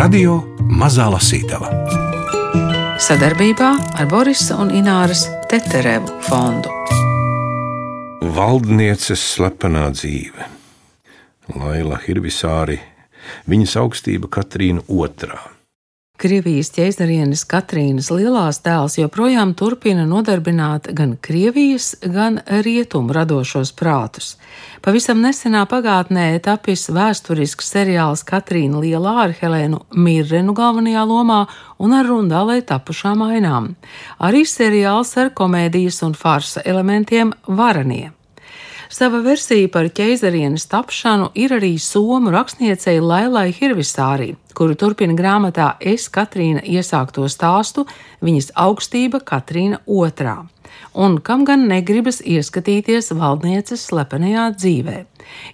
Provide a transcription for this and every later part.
Radio Mazā Lasītava sadarbībā ar Borisa un Ināras Teterevu fondu. Valdnieces slepenā dzīve Laila Hirvisāri, viņas augstība Katrīna II. Krievijas ķeizarienes Katrīnas lielās tēls joprojām turpina nodarbināt gan Krievijas, gan rietumu radošos prātus. Pavisam nesenā pagātnē tapis vēsturisks seriāls Katrīna Lielā ar Helēnu Mirrenu galvenajā lomā un ar rundālē tapušām ainām. Arī seriāls ar komēdijas un farsa elementiem Varanie. Sava versija par ķeizarienes tapšanu ir arī somu rakstniecei Lailai Hirvisārī, kuru turpina grāmatā Es Katrīna iesākto stāstu viņas augstība Katrīna II. Un kam gan negribas ieskatīties valdnieces slepenajā dzīvē,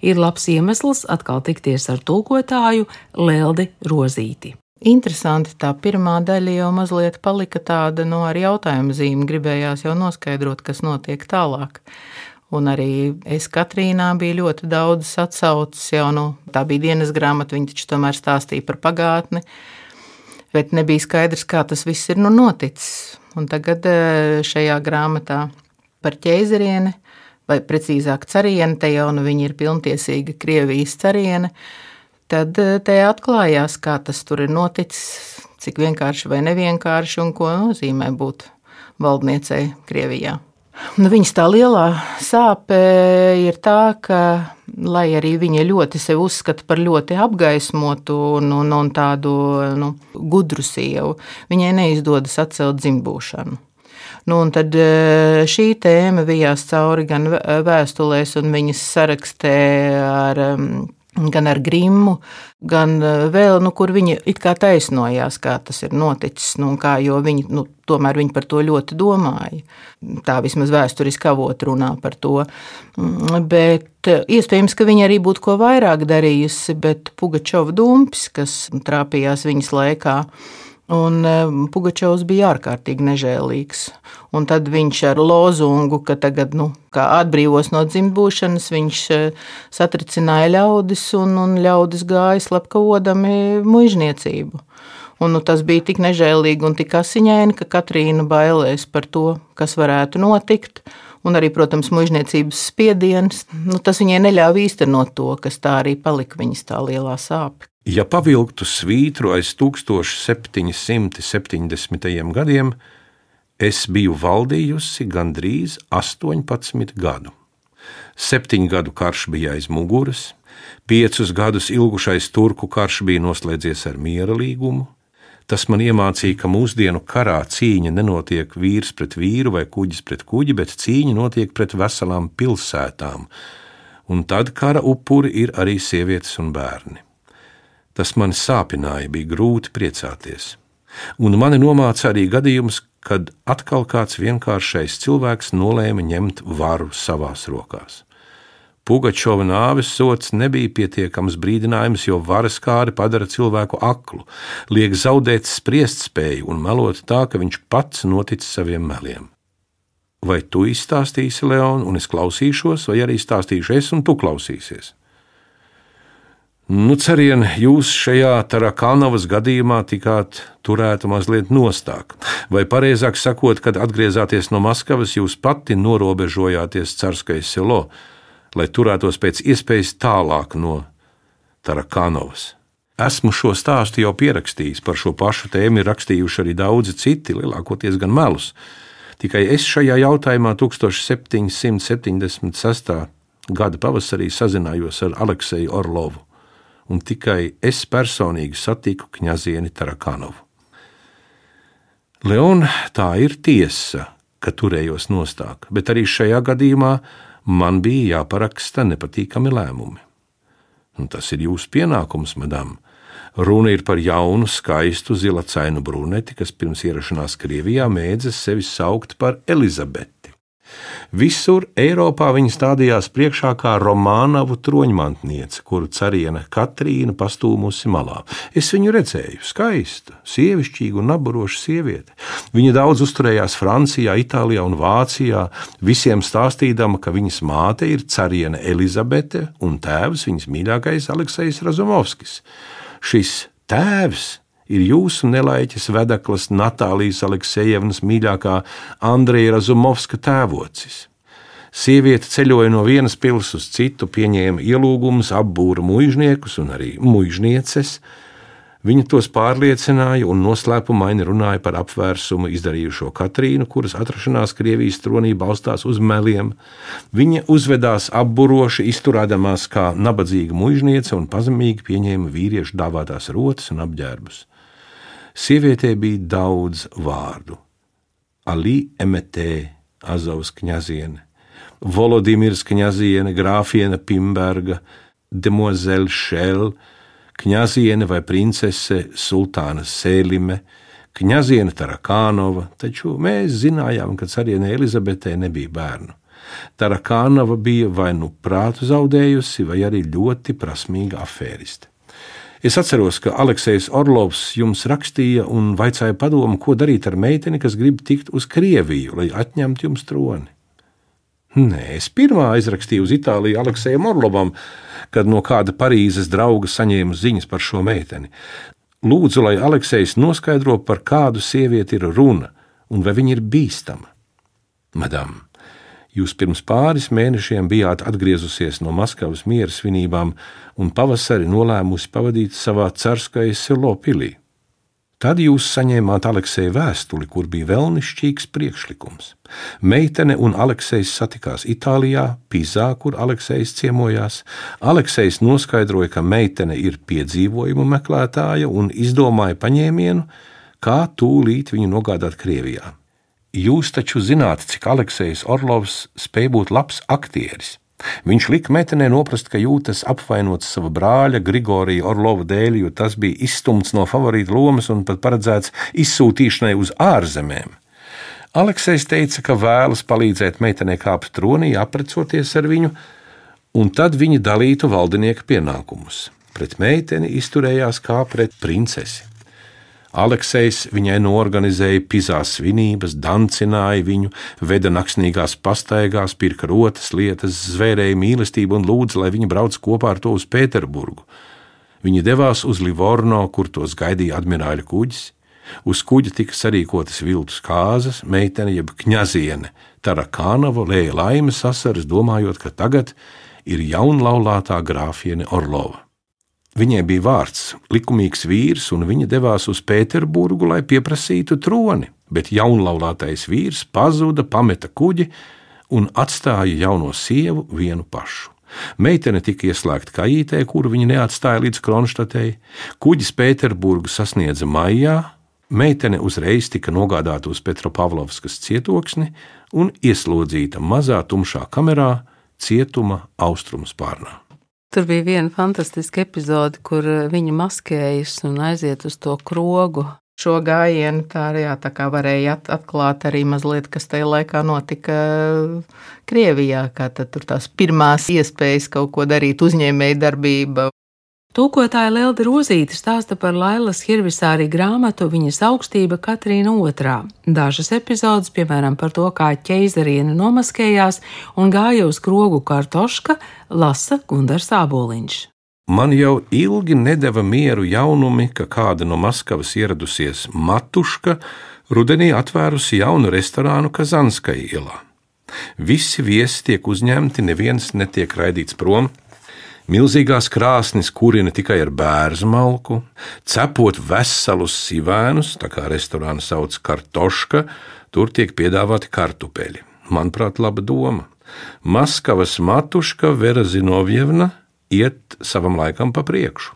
ir labs iemesls atkal tikties ar tulkotāju Leldi Rozīti. Interesanti, tā pirmā daļa jau mazliet palika tāda no ar jautājumu zīmi, gribējās jau noskaidrot, kas notiek tālāk. Un arī es Katrīnā bija ļoti daudz atsaucis jau, nu, tā bija dienas grāmata, viņa taču tomēr stāstīja par pagātni, bet nebija skaidrs, kā tas viss ir nu noticis. Un tagad eh, šajā grāmatā par ķēzerieni, vai precīzāk carieni, te jau nu viņa ir pilntiesīga Krievijas cariene, tad eh, te atklājās, kā tas tur ir noticis, cik vienkārši vai nevienkārši un ko nozīmē būt valdniecei Krievijā. Nu, viņas tā lielā sāpe ir tā, ka, lai arī viņa ļoti sevi uzskata par ļoti apgaismotu un, un, un tādu nu, gudru sievu, viņai neizdodas atcelt dzimbūšanu. Nu, tad e, šī tēma vijās cauri gan vēstulēs, un viņas sarakstē ar gan ar grimu, gan eh, vēl, nu, kur viņa it kā taisnojās, kā tas ir noticis, nu, kā, jo viņi, nu, tomēr viņi par to ļoti domāja. Tā vismaz vēsturiski avot runā par to. Mm, bet eh, iespējams, ka viņa arī būtu ko vairāk darījusi, bet Pugačova dumpis, kas trāpījās viņas laikā, Un eh, Pugačovs bija ārkārtīgi nežēlīgs. Un tad viņš ar lozungu, ka tagad nu, atbrīvos no dzimtbūšanas, viņš eh, satricināja ļaudis un, un ļaudis gāja slepkavodami muizniecību. Un, nu, tas bija tik nežēlīgi un tik asiņaini, ka Katrīna bailēs par to, kas varētu notikt. Un arī, protams, muizniecības spiediens, nu, tas viņai neļāva īstenot to, kas tā arī palika viņas tā lielā sāpe. Ja pavilktu svītru aiz 1770. gadiem, es biju valdījusi gandrīz 18 gadu. Septiņu gadu karš bija aiz muguras, piecus gadus ilgušais turku karš bija noslēdzies ar miera līgumu. Tas man iemācīja, ka mūsdienu karā cīņa nenotiek vīrs pret vīru vai kuģis pret kuģi, bet cīņa notiek pret veselām pilsētām, un tad kara upuri ir arī sievietes un bērni. Tas man sāpināja, bija grūti priecāties. Un mani nomāca arī gadījums, kad atkal kāds vienkāršais cilvēks nolēma ņemt varu savās rokās. Pugačova nāves sots nebija pietiekams brīdinājums, jo varas kāri padara cilvēku aklu, liek zaudēt spriestspēju un melot tā, ka viņš pats notic saviem meliem. Vai tu izstāstīsi, Leon, un es klausīšos, vai arī stāstīšu es, un tu klausīsies? Nu, cerien, jūs šajā Tarakānavas gadījumā tikāt turēta mazliet nostāk. Vai pareizāk sakot, kad atgriezāties no Maskavas, jūs pati norobežojāties Carskais selo, lai turētos pēc iespējas tālāk no Tarakānavas. Esmu šo stāstu jau pierakstījis, par šo pašu tēmu ir rakstījuši arī daudzi citi, lielākoties gan melus. Tikai es šajā jautājumā 1776. gada pavasarī sazinājos ar Alekseju Orlovu un tikai es personīgi satiku Kņazieni Tarakanovu. Leon, tā ir tiesa, ka turējos nostāk, bet arī šajā gadījumā man bija jāparaksta nepatīkami lēmumi. Un tas ir jūsu pienākums, madam. Runa ir par jaunu, skaistu zilacainu bruneti, kas pirms ierašanās Krievijā mēdzas sevi saukt par Elizabeti. Visur Eiropā viņa stādījās priekšā kā Romānavu troņmantniece, kuru cariene Katrīna pastūmusi malā. Es viņu redzēju, skaista, sievišķīga un naburoša sieviete. Viņa daudz uzturējās Francijā, Itālijā un Vācijā, visiem stāstīdama, ka viņas māte ir cariene Elizabete un tēvs viņas mīļākais Aleksis Razumovskis. Šis Tēvs ir jūsu nelaiķis vedeklis Natālijas Aleksejevnas mīļākā Andreja Razumovska tēvocis. Sieviete ceļoja no vienas pilsētas uz citu, pieņēma ielūgumus, apbūra muizniekus un arī muiznieces. Viņa tos pārliecināja un noslēpumaini runāja par apvērsumu izdarījušo Katrīnu, kuras atrašanās Krievijas tronī balstās uz meliem. Viņa uzvedās apburoši, izturēdamās kā nabadzīga muizniece un pazemīgi pieņēma vīriešu dāvātās rotas un apģērbus. Sievietē bija daudz vārdu. Ali Emetē, Azovs kņaziene, Volodimirs kņaziene, grāfiene Pimberga, Demoiselle Šel, kņaziene vai princese Sultāna Sēlime, kņaziene Tarakānova, taču mēs zinājām, ka carienē Elizabetē nebija bērnu. Tarakānova bija vai nu prātu zaudējusi, vai arī ļoti prasmīga afēriste. Es atceros, ka Aleksis Orlovs jums rakstīja un vaicāja padomu, ko darīt ar meiteni, kas grib tikt uz Krieviju, lai atņemtu jums troni. Nē, es pirmā aizrakstīju uz Itāliju Aleksējam Orlovam, kad no kāda Parīzes drauga saņēmu ziņas par šo meiteni. Lūdzu, lai Aleksējs noskaidro, par kādu sievieti ir runa un vai viņa ir bīstama. Madam, Jūs pirms pāris mēnešiem bijāt atgriezusies no Maskavas miera svinībām un pavasari nolēmusi pavadīt savā Carskajas silo pilī. Tad jūs saņēmāt Aleksēja vēstuli, kur bija vēlnišķīgs priekšlikums. Meitene un Aleksējs satikās Itālijā, Pizā, kur Aleksējs ciemojās. Aleksējs noskaidroja, ka meitene ir piedzīvojumu meklētāja un izdomāja paņēmienu, kā tūlīt viņu nogādāt Krievijā. Jūs taču zināt, cik Aleksis Orlovs spēj būt labs aktieris. Viņš lika meitenē noprast, ka jūtas apvainots sava brāļa Grigorija Orlova dēļ, jo tas bija izstumts no favorīta lomas un pat paredzēts izsūtīšanai uz ārzemēm. Aleksis teica, ka vēlas palīdzēt meitenei kāpt tronī, aprecoties ar viņu, un tad viņi dalītu valdinieka pienākumus. Pret meiteni izturējās kā pret princesi. Aleksējs viņai norganizēja pizā svinības, dancināja viņu, veda naksnīgās pastaigās, pirka rotas lietas, zvērēja mīlestību un lūdza, lai viņa brauc kopā ar to uz Pēterburgu. Viņi devās uz Livorno, kur tos gaidīja admirāļa kuģis. Uz kuģa tika sarīkotas viltus kāzas, meitene jeb kņaziene. Tarakānova lēja laimes asaras, domājot, ka tagad ir jaunlaulātā grāfiene Orlova. Viņai bija vārds, likumīgs vīrs, un viņa devās uz Pēterburgu, lai pieprasītu troni, bet jaunlaulātais vīrs pazuda, pameta kuģi un atstāja jauno sievu vienu pašu. Meitene tika ieslēgta kājītē, kuru viņa neatstāja līdz Kronštatei. Kuģis Pēterburgu sasniedza maijā, meitene uzreiz tika nogādāta uz Petropavlovskas cietoksni un ieslodzīta mazā tumšā kamerā cietuma austrumu spārnā. Tur bija viena fantastiska epizode, kur eh, viņa maskējas un aiziet uz to krogu. Šo gājienu tā, jā, tā kā varēja atklāt arī mazliet, kas tajā laikā notika eh, Krievijā, kā tur tās pirmās iespējas kaut ko darīt, uzņēmēja darbība. Tūkotāja Lelda Rozīte stāsta par Lailas Hirvisārī grāmatu Viņas augstība Katrīna II. Dažas epizodes, piemēram, par to, kā ķeizariene nomaskējās un gāja uz krogu kartoška, lasa Gundars Āboliņš. Man jau ilgi nedeva mieru jaunumi, ka kāda no Maskavas ieradusies Matuška rudenī atvērusi jaunu restorānu Kazanskai ielā. Visi viesi tiek uzņemti, neviens netiek raidīts prom, Milzīgās krāsnis kurina tikai ar bērnu malku, cepot veselus sivēnus, tā kā restorāna sauc kartoška, tur tiek piedāvāti kartupeļi. Manuprāt, laba doma. Maskavas matuška Vera Zinovjevna iet savam laikam pa priekšu.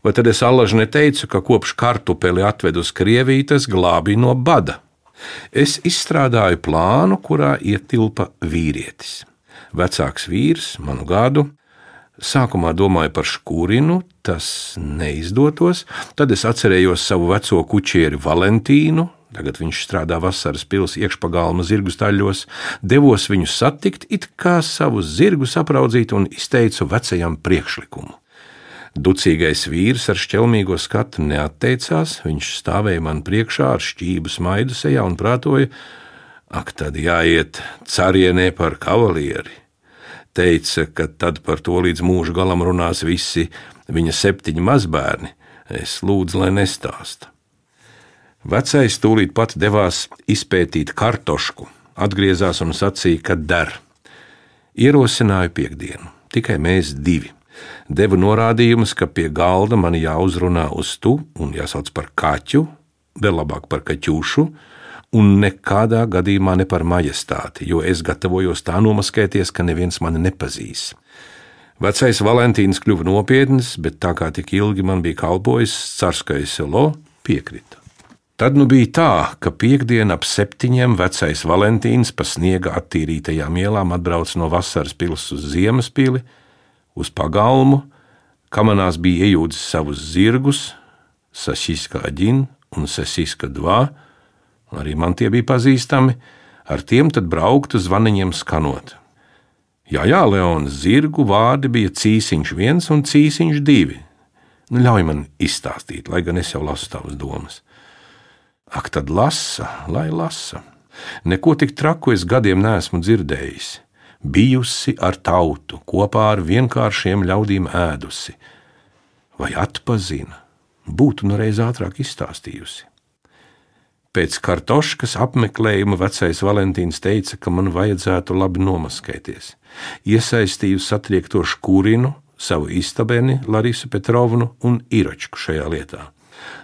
Vai tad es allaži neteicu, ka kopš kartupeli atved uz Krieviju, tas glābīja no bada? Es izstrādāju plānu, kurā ietilpa vīrietis. Vecāks vīrs, manu gadu, Sākumā domāju par škūrinu, tas neizdotos. Tad es atcerējos savu veco kučieri Valentīnu. Tagad viņš strādā vasaras pilsētas iekšpagalma zirgu staļļos. Devos viņu satikt, it kā savu zirgu sapraudzīt, un izteicu vecajam priekšlikumu. Ducīgais vīrs ar šķelmīgo skatu neatteicās. Viņš stāvēja man priekšā ar šķību smaidu sejā un prātoja: Ak, tad jāiet carienē par kavalieri! Teica, ka tad par to līdz mūža galam runās visi viņa septiņi mazbērni. Es lūdzu, lai nestāsta. Vecais tūlīt pat devās izpētīt kartošku, atgriezās un sacīja, ka der. Ierosināju piekdienu, tikai mēs divi. Devu norādījumus, ka pie galda man jāuzrunā uz tu un jāsauc par kaķu, vēl labāk par kaķušu, un nekādā gadījumā ne par majestāti, jo es gatavojos tā nomaskēties, ka neviens mani nepazīs. Vecais Valentīns kļuva nopietns, bet tā kā tik ilgi man bija kalpojis Carskais selo, piekrita. Tad nu bija tā, ka piekdiena ap septiņiem vecais Valentīns pa sniega attīrītajām ielām atbrauc no vasaras pils uz ziemas pili, uz pagalmu, kamanās bija iejūdzis savus zirgus, Sasiska Aģin un Sasiska un arī man tie bija pazīstami, ar tiem tad brauktu zvaniņiem skanot. Jā, jā, Leons, zirgu vārdi bija cīsiņš viens un cīsiņš divi. Nu, ļauj man izstāstīt, lai gan es jau lasu tavas domas. Ak, tad lasa, lai lasa. Neko tik traku es gadiem neesmu dzirdējis. Bijusi ar tautu, kopā ar vienkāršiem ļaudīm ēdusi. Vai atpazina, būtu nu reiz ātrāk izstāstījusi. Pēc kartoškas apmeklējuma vecais Valentīns teica, ka man vajadzētu labi nomaskēties. Iesaistīju satriekto škūrinu, savu istabeni, Larisu Petrovnu un Iračku šajā lietā.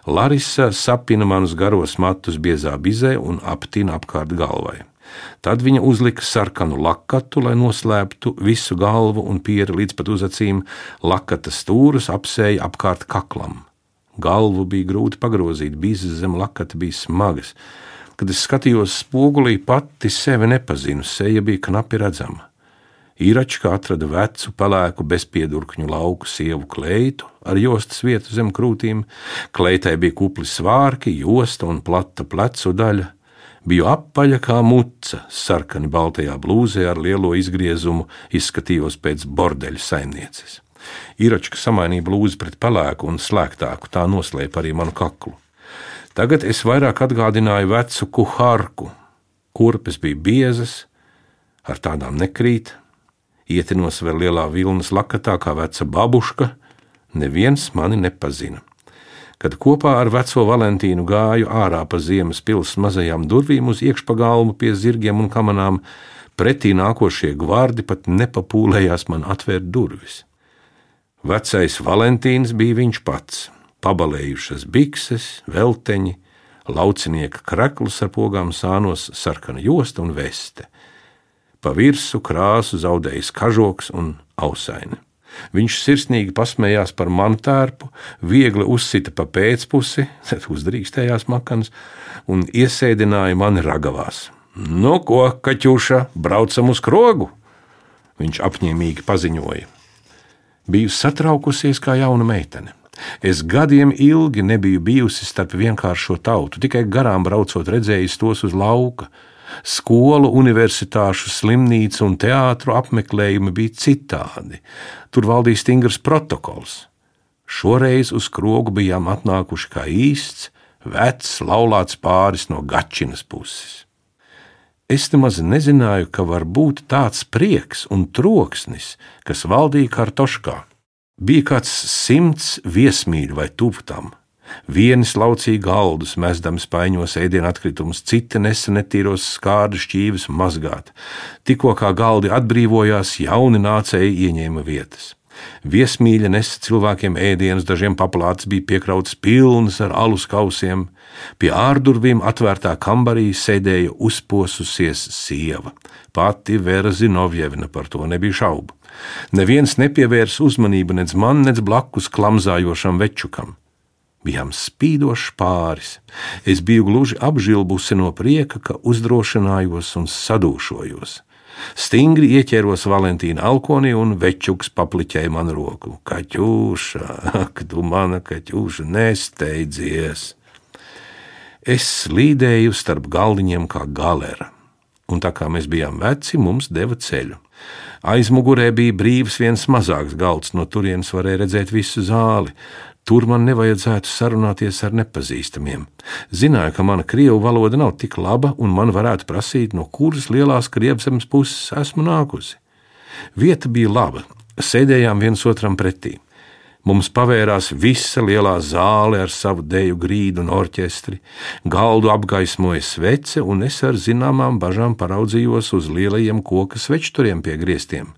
Larisa sapina manus garos matus biezā bizē un aptina apkārt galvai. Tad viņa uzlika sarkanu lakatu, lai noslēptu visu galvu un pieri līdz pat uz acīm, lakata stūrus apsēja apkārt kaklam. Galvu bija grūti pagrozīt, bizes zem lakata bija smagas. Kad es skatījos spogulī, pati sevi nepazinu, seja bija knapi redzama. Īračka atrada vecu, pelēku, bezpiedurkņu lauku sievu kleitu ar jostas vietu zem krūtīm. Kleitai bija kupli svārki, josta un plata plecu daļa. Biju apaļa kā muca, sarkani baltajā blūzē ar lielo izgriezumu, izskatījos pēc bordeļa saimnieces. Īračka samainīja blūzi pret pelēku un slēgtāku, tā noslēpa arī manu kaklu. Tagad es vairāk atgādināju vecu kuhārku. Kurpes bija biezas, ar tādām nekrīt, ietinos vēl lielā vilnas lakatā kā veca babuška, neviens mani nepazina. Kad kopā ar veco Valentīnu gāju ārā pa ziemas pilsētas mazajām durvīm uz iekšpagalmu pie zirgiem un kamanām, pretī nākošie gvārdi pat nepapūlējās man atvērt durvis. Vecais Valentīns bija viņš pats, pabalējušas bikses, velteņi, laucinieka krekls ar pogām sānos, sarkana josta un veste. Pa virsmu krāsu zaudējis kažoks un ausaini. Viņš sirsnīgi pasmējās par manu tērpu, viegli uzsita pa pēcpusi, uzdrīkstējās makanas un iesēdināja mani ragavās. Nu, ko, kaķuša, braucam uz krogu? Viņš apņēmīgi paziņoja. Biju satraukusies kā jauna meitene. Es gadiem ilgi nebiju bijusi starp vienkāršo tautu, tikai garām braucot redzējis tos uz lauka Skolu, universitāšu, slimnīcu un teātru apmeklējumi bija citādi. Tur valdīja stingrs protokols. Šoreiz uz krogu bijām atnākuši kā īsts, vecs, laulāts pāris no gačinas puses. Es nemaz nezināju, ka var būt tāds prieks un troksnis, kas valdīja kartoškā. Bija kāds simts viesmīļu vai tuvu tam Vieni slaucīja galdus, mesdami spaiņos ēdienu atkritumus, citi nesa netīros skārdu šķīvis mazgāt. Tikko kā galdi atbrīvojās, jauni nācēji ieņēma vietas. Viesmīļa nesa cilvēkiem ēdienus, dažiem paplātes bija piekrauts pilnas ar alus kausiem. Pie ārdurvīm atvērtā kambarī sēdēja uzposusies sieva. Pati Vera Zinovjevna par to nebija šaubu. Neviens nepievērs uzmanību nec man, nec blakus klamzājošam večukam bijām spīdošs pāris. Es biju gluži apžilbusi no prieka, ka uzdrošinājos un sadūšojos. Stingri ieķēros Valentīna alkonī un večuks papliķēja man roku. Kaķūša, ak, tu mana kaķūša, nesteidzies! Es slīdēju starp galdiņiem kā galera, un tā kā mēs bijām veci, mums deva ceļu. Aizmugurē bija brīvs viens mazāks galds, no turienes varēja redzēt visu zāli. Tur man nevajadzētu sarunāties ar nepazīstamiem. Zināju, ka mana krievu valoda nav tik laba, un man varētu prasīt, no kuras lielās krievzemes puses esmu nākusi. Vieta bija laba, sēdējām viens otram pretī. Mums pavērās visa lielā zāle ar savu deju grīdu un orķestri, galdu apgaismoja svece, un es ar zināmām bažām paraudzījos uz lielajiem koka svečturiem pie griestiem.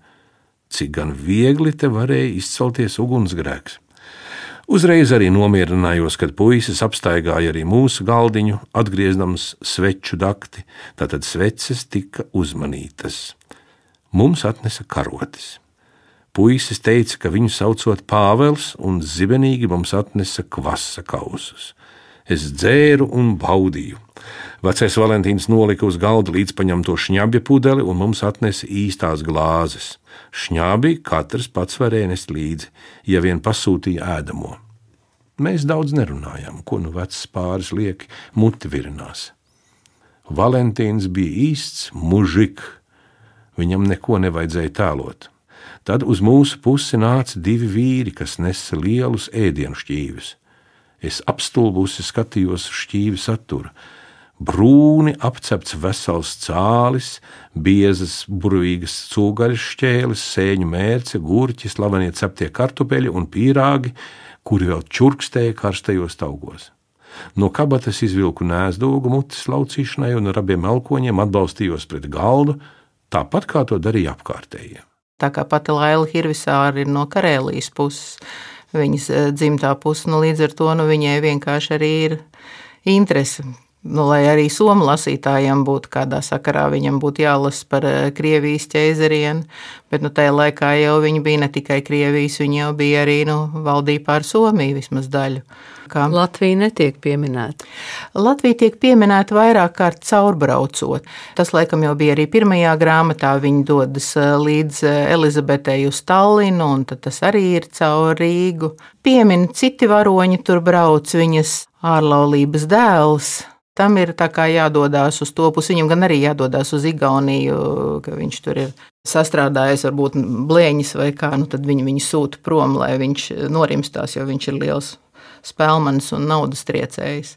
Cik gan viegli te varēja izcelties ugunsgrēks. Uzreiz arī nomierinājos, kad puisis apstaigāja arī mūsu galdiņu, atgriezdams sveču dakti, tātad sveces tika uzmanītas. Mums atnesa karotes. Puisis teica, ka viņu saucot Pāvils, un zibenīgi mums atnesa kvasa kausus. Es dzēru un baudīju. Vecais Valentīns nolika uz galda līdz paņemto šņabja pudeli, un mums atnesa īstās glāzes. Šņābi katrs pats varēja nest līdzi, ja vien pasūtīja ēdamo. Mēs daudz nerunājām, ko nu vecs pāris lieki muti virinās. Valentīns bija īsts mužik, viņam neko nevajadzēja tēlot. Tad uz mūsu pusi nāca divi vīri, kas nesa lielus ēdienu šķīvis. Es apstulbusi skatījos uz šķīvi saturu. Brūni apcepts vesels cālis, biezas, burvīgas cūgaļas šķēles, sēņu mērce, gurķi, slavenie ceptie kartupeļi un pīrāgi, kuri vēl čurkstēja karstajos augos. No kabatas izvilku nēsdogu mutes laucīšanai un ar abiem elkoņiem atbalstījos pret galdu, tāpat kā to darīja apkārtējie. Tā kā pati Laila Hirvisāra ir no Karēlijas puses, viņas eh, dzimtā puse, nu līdz ar to nu, viņai vienkārši arī ir interese. Nu, lai arī somu lasītājiem būtu kādā sakarā, viņam būtu jālasa par eh, Krievijas ķēzarienu, bet nu, tajā laikā jau viņa bija ne tikai Krievijas, viņa jau bija arī nu, valdīja pār Somiju vismaz daļu. Kā Latvija netiek pieminēta? Latvija tiek pieminēta vairāk kārt caurbraucot. Tas, laikam, jau bija arī pirmajā grāmatā. Viņa dodas eh, līdz eh, Elizabetei uz Tallinu, un tas arī ir caur Rīgu. Piemin citi varoņi tur brauc, viņas ārlaulības dēls. Tam ir jādodas uz to pusi. Viņam gan arī jādodas uz Igauniju, ka viņš tur ir sastrādājis, varbūt blēņas vai kā. Nu, tad viņi viņu sūta prom, lai viņš norimstās, jo viņš ir liels spēlmanis un naudas triecējs.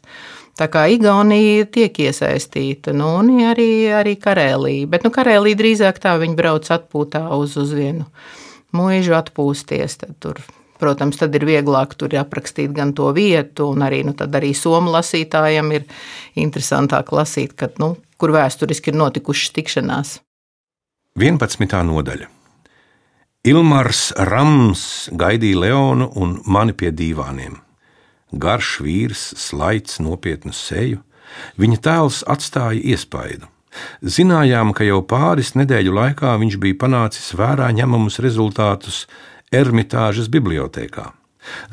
Tā kā Igaunija tiek iesaistīta, nu, un arī, arī Karēlija. Bet nu, Karēlija drīzāk tā viņi brauc atpūtā uz, uz vienu mūžu atpūsties. Tur, protams, tad ir vieglāk tur aprakstīt gan to vietu, un arī, nu, arī somu lasītājam ir interesantāk lasīt, kad, nu, kur vēsturiski ir notikušas tikšanās. 11. nodaļa. Ilmārs Rams gaidīja Leonu un mani pie dīvāniem garš vīrs, slaids, nopietnu seju, viņa tēls atstāja iespaidu. Zinājām, ka jau pāris nedēļu laikā viņš bija panācis vērā ņemamus rezultātus Ermitāžas bibliotekā.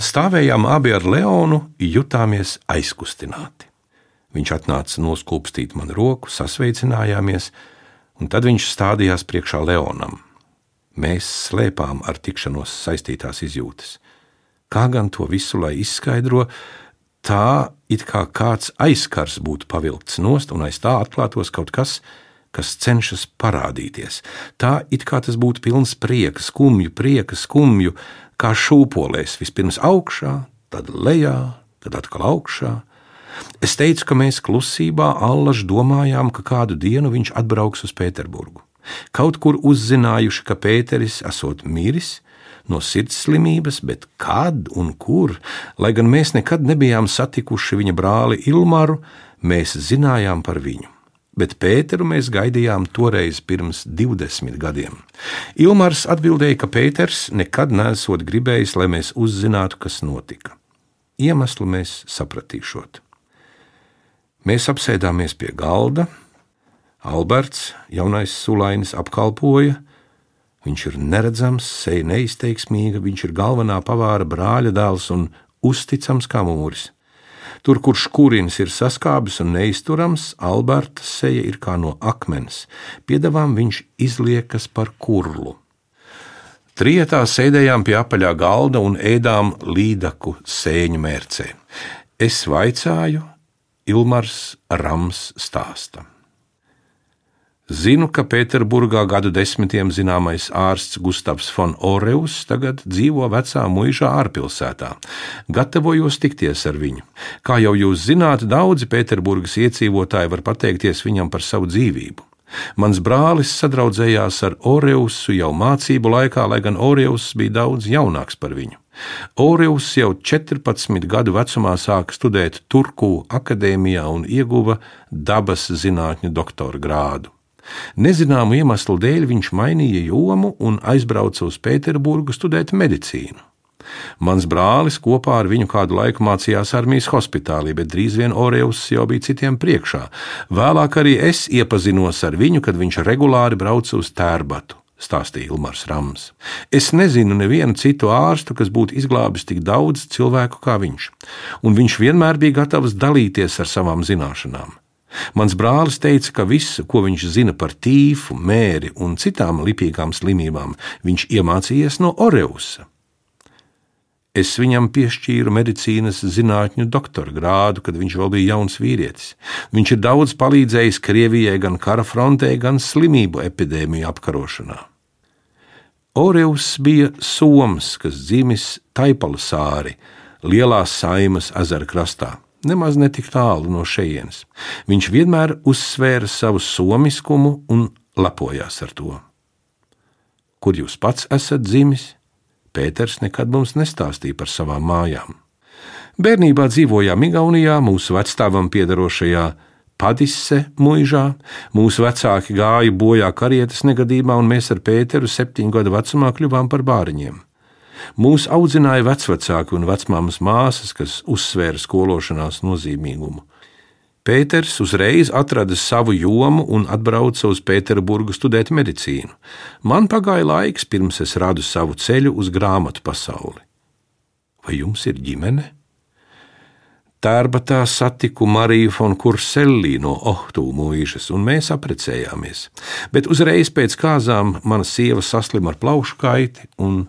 Stāvējām abi ar Leonu, jutāmies aizkustināti. Viņš atnāca noskūpstīt man roku, sasveicinājāmies, un tad viņš stādījās priekšā Leonam. Mēs slēpām ar tikšanos saistītās izjūtas. Kā gan to visu lai izskaidro, tā it kā kāds aizkars būtu pavilkts nost un aiz tā atklātos kaut kas, kas cenšas parādīties. Tā it kā tas būtu pilns prieka, skumju, prieka, skumju, kā šūpolēs, vispirms augšā, tad lejā, tad atkal augšā. Es teicu, ka mēs klusībā allaž domājām, ka kādu dienu viņš atbrauks uz Pēterburgu. Kaut kur uzzinājuši, ka Pēteris esot miris, no sirdsslimības, bet kad un kur, lai gan mēs nekad nebijām satikuši viņa brāli Ilmaru, mēs zinājām par viņu. Bet Pēteru mēs gaidījām toreiz pirms 20 gadiem. Ilmārs atbildēja, ka Pēters nekad nesot gribējis, lai mēs uzzinātu, kas notika. Iemeslu mēs sapratīšot. Mēs apsēdāmies pie galda. Alberts, jaunais sulainis, apkalpoja, Viņš ir neredzams, seja neizteiksmīga, viņš ir galvenā pavāra brāļa dēls un uzticams kā mūris. Tur, kur škūrins ir saskābis un neizturams, Alberta seja ir kā no akmens, piedāvām viņš izliekas par kurlu. Trietā sēdējām pie apaļā galda un ēdām līdaku sēņu mērcē. Es vaicāju, Ilmars Rams stāstam. Zinu, ka Pēterburgā gadu desmitiem zināmais ārsts Gustavs von Oreus tagad dzīvo vecā mūžā ārpilsētā. Gatavojos tikties ar viņu. Kā jau jūs zināt, daudzi Pēterburgas iedzīvotāji var pateikties viņam par savu dzīvību. Mans brālis sadraudzējās ar Oreusu jau mācību laikā, lai gan Oreus bija daudz jaunāks par viņu. Orevs jau 14 gadu vecumā sāka studēt Turku akadēmijā un ieguva dabas zinātņu doktora grādu. Nezināmu iemeslu dēļ viņš mainīja jomu un aizbrauca uz Pēterburgu studēt medicīnu. Mans brālis kopā ar viņu kādu laiku mācījās armijas hospitālī, bet drīz vien Orejus jau bija citiem priekšā. Vēlāk arī es iepazinos ar viņu, kad viņš regulāri brauca uz tērbatu. Stāstīja Ilmars Rams. Es nezinu nevienu citu ārstu, kas būtu izglābis tik daudz cilvēku kā viņš, un viņš vienmēr bija gatavs dalīties ar savām zināšanām. Mans brālis teica, ka visu, ko viņš zina par tīfu, mēri un citām lipīgām slimībām, viņš iemācījies no Oreusa. Es viņam piešķīru medicīnas zinātņu doktora grādu, kad viņš vēl bija jauns vīrietis. Viņš ir daudz palīdzējis Krievijai gan kara frontē, gan slimību epidēmiju apkarošanā. Oreus bija Soms, kas dzimis Taipalasāri, lielās saimas ezera krastā, nemaz ne tik tālu no šejienes. Viņš vienmēr uzsvēra savu somiskumu un lepojās ar to. Kur jūs pats esat dzimis? Pēters nekad mums nestāstīja par savām mājām. Bērnībā dzīvojām Igaunijā, mūsu vecstāvam piedarošajā Padise mūžā. Mūsu vecāki gāja bojā karietas negadījumā, un mēs ar Pēteru septiņu gadu vecumā kļuvām par bāriņiem. Mūs audzināja vecvecāki un vecmāmas māsas, kas uzsvēra skološanās nozīmīgumu. Pēters uzreiz atrada savu jomu un atbrauca uz Pēterburgu studēt medicīnu. Man pagāja laiks, pirms es radu savu ceļu uz grāmatu pasauli. Vai jums ir ģimene? Tērbatā satiku Mariju von Kurselli no Ohtu mūžas, un mēs apprecējāmies. Bet uzreiz pēc kāzām mana sieva saslima ar plaušu kaiti, un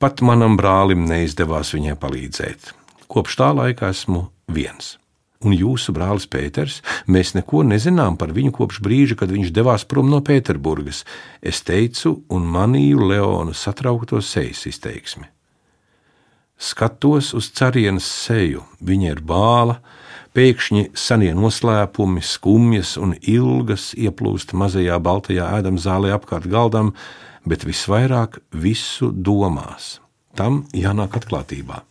pat manam brālim neizdevās viņai palīdzēt. Kopš tā laika esmu viens un jūsu brālis Pēters, mēs neko nezinām par viņu kopš brīža, kad viņš devās prom no Pēterburgas. Es teicu, un manīju Leona satraukto sejas izteiksmi. Skatos uz carienes seju, viņa ir bāla, pēkšņi senie noslēpumi, skumjas un ilgas ieplūst mazajā baltajā ēdamzālē apkārt galdam, bet visvairāk visu domās. Tam jānāk atklātībā.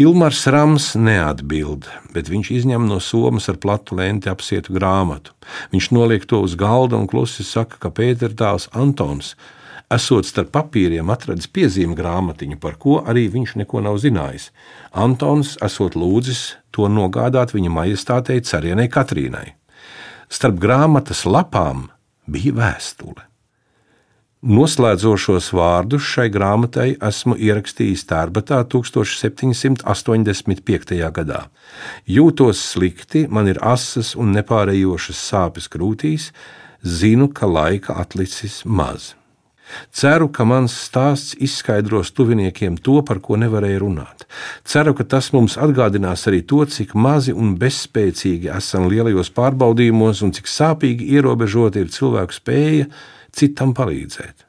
Ilmars Rams neatbild, bet viņš izņem no somas ar platu lenti apsietu grāmatu. Viņš noliek to uz galda un klusi saka, ka Pēters dēls Antons, esot starp papīriem, atradis piezīmju grāmatiņu, par ko arī viņš neko nav zinājis. Antons esot lūdzis to nogādāt viņa majestātei Carienai Katrīnai. Starp grāmatas lapām bija vēstule. Noslēdzošos vārdus šai grāmatai esmu ierakstījis Tērbatā 1785. gadā. Jūtos slikti, man ir asas un nepārējošas sāpes krūtīs, zinu, ka laika atlicis maz. Ceru, ka mans stāsts izskaidros tuviniekiem to, par ko nevarēja runāt. Ceru, ka tas mums atgādinās arī to, cik mazi un bezspēcīgi esam lielajos pārbaudījumos un cik sāpīgi ierobežota ir cilvēku spēja citam palīdzēt.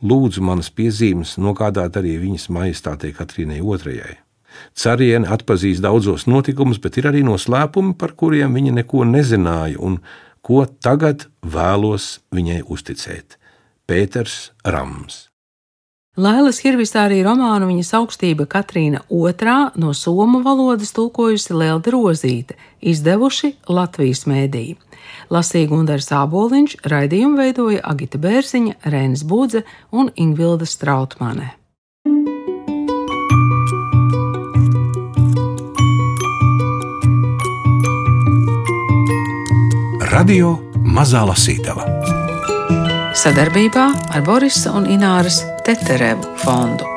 Lūdzu manas piezīmes nogādāt arī viņas majestātei Katrīnai II. Cariene atpazīst daudzos notikumus, bet ir arī noslēpumi, par kuriem viņa neko nezināja un ko tagad vēlos viņai uzticēt. Pēters Rams. Lailas Hirvisārī romānu viņas augstība Katrīna II no somu valodas tulkojusi Lielda Rozīte, izdevuši Latvijas mēdīju. Lasīja Gundars Āboliņš, raidījumu veidoja Agita Bērziņa, Rēnis Budze un Ingvilda Strautmane. Radio Mazā Lasītava sadarbībā ar Borisa un Ināras Teterevu fondu.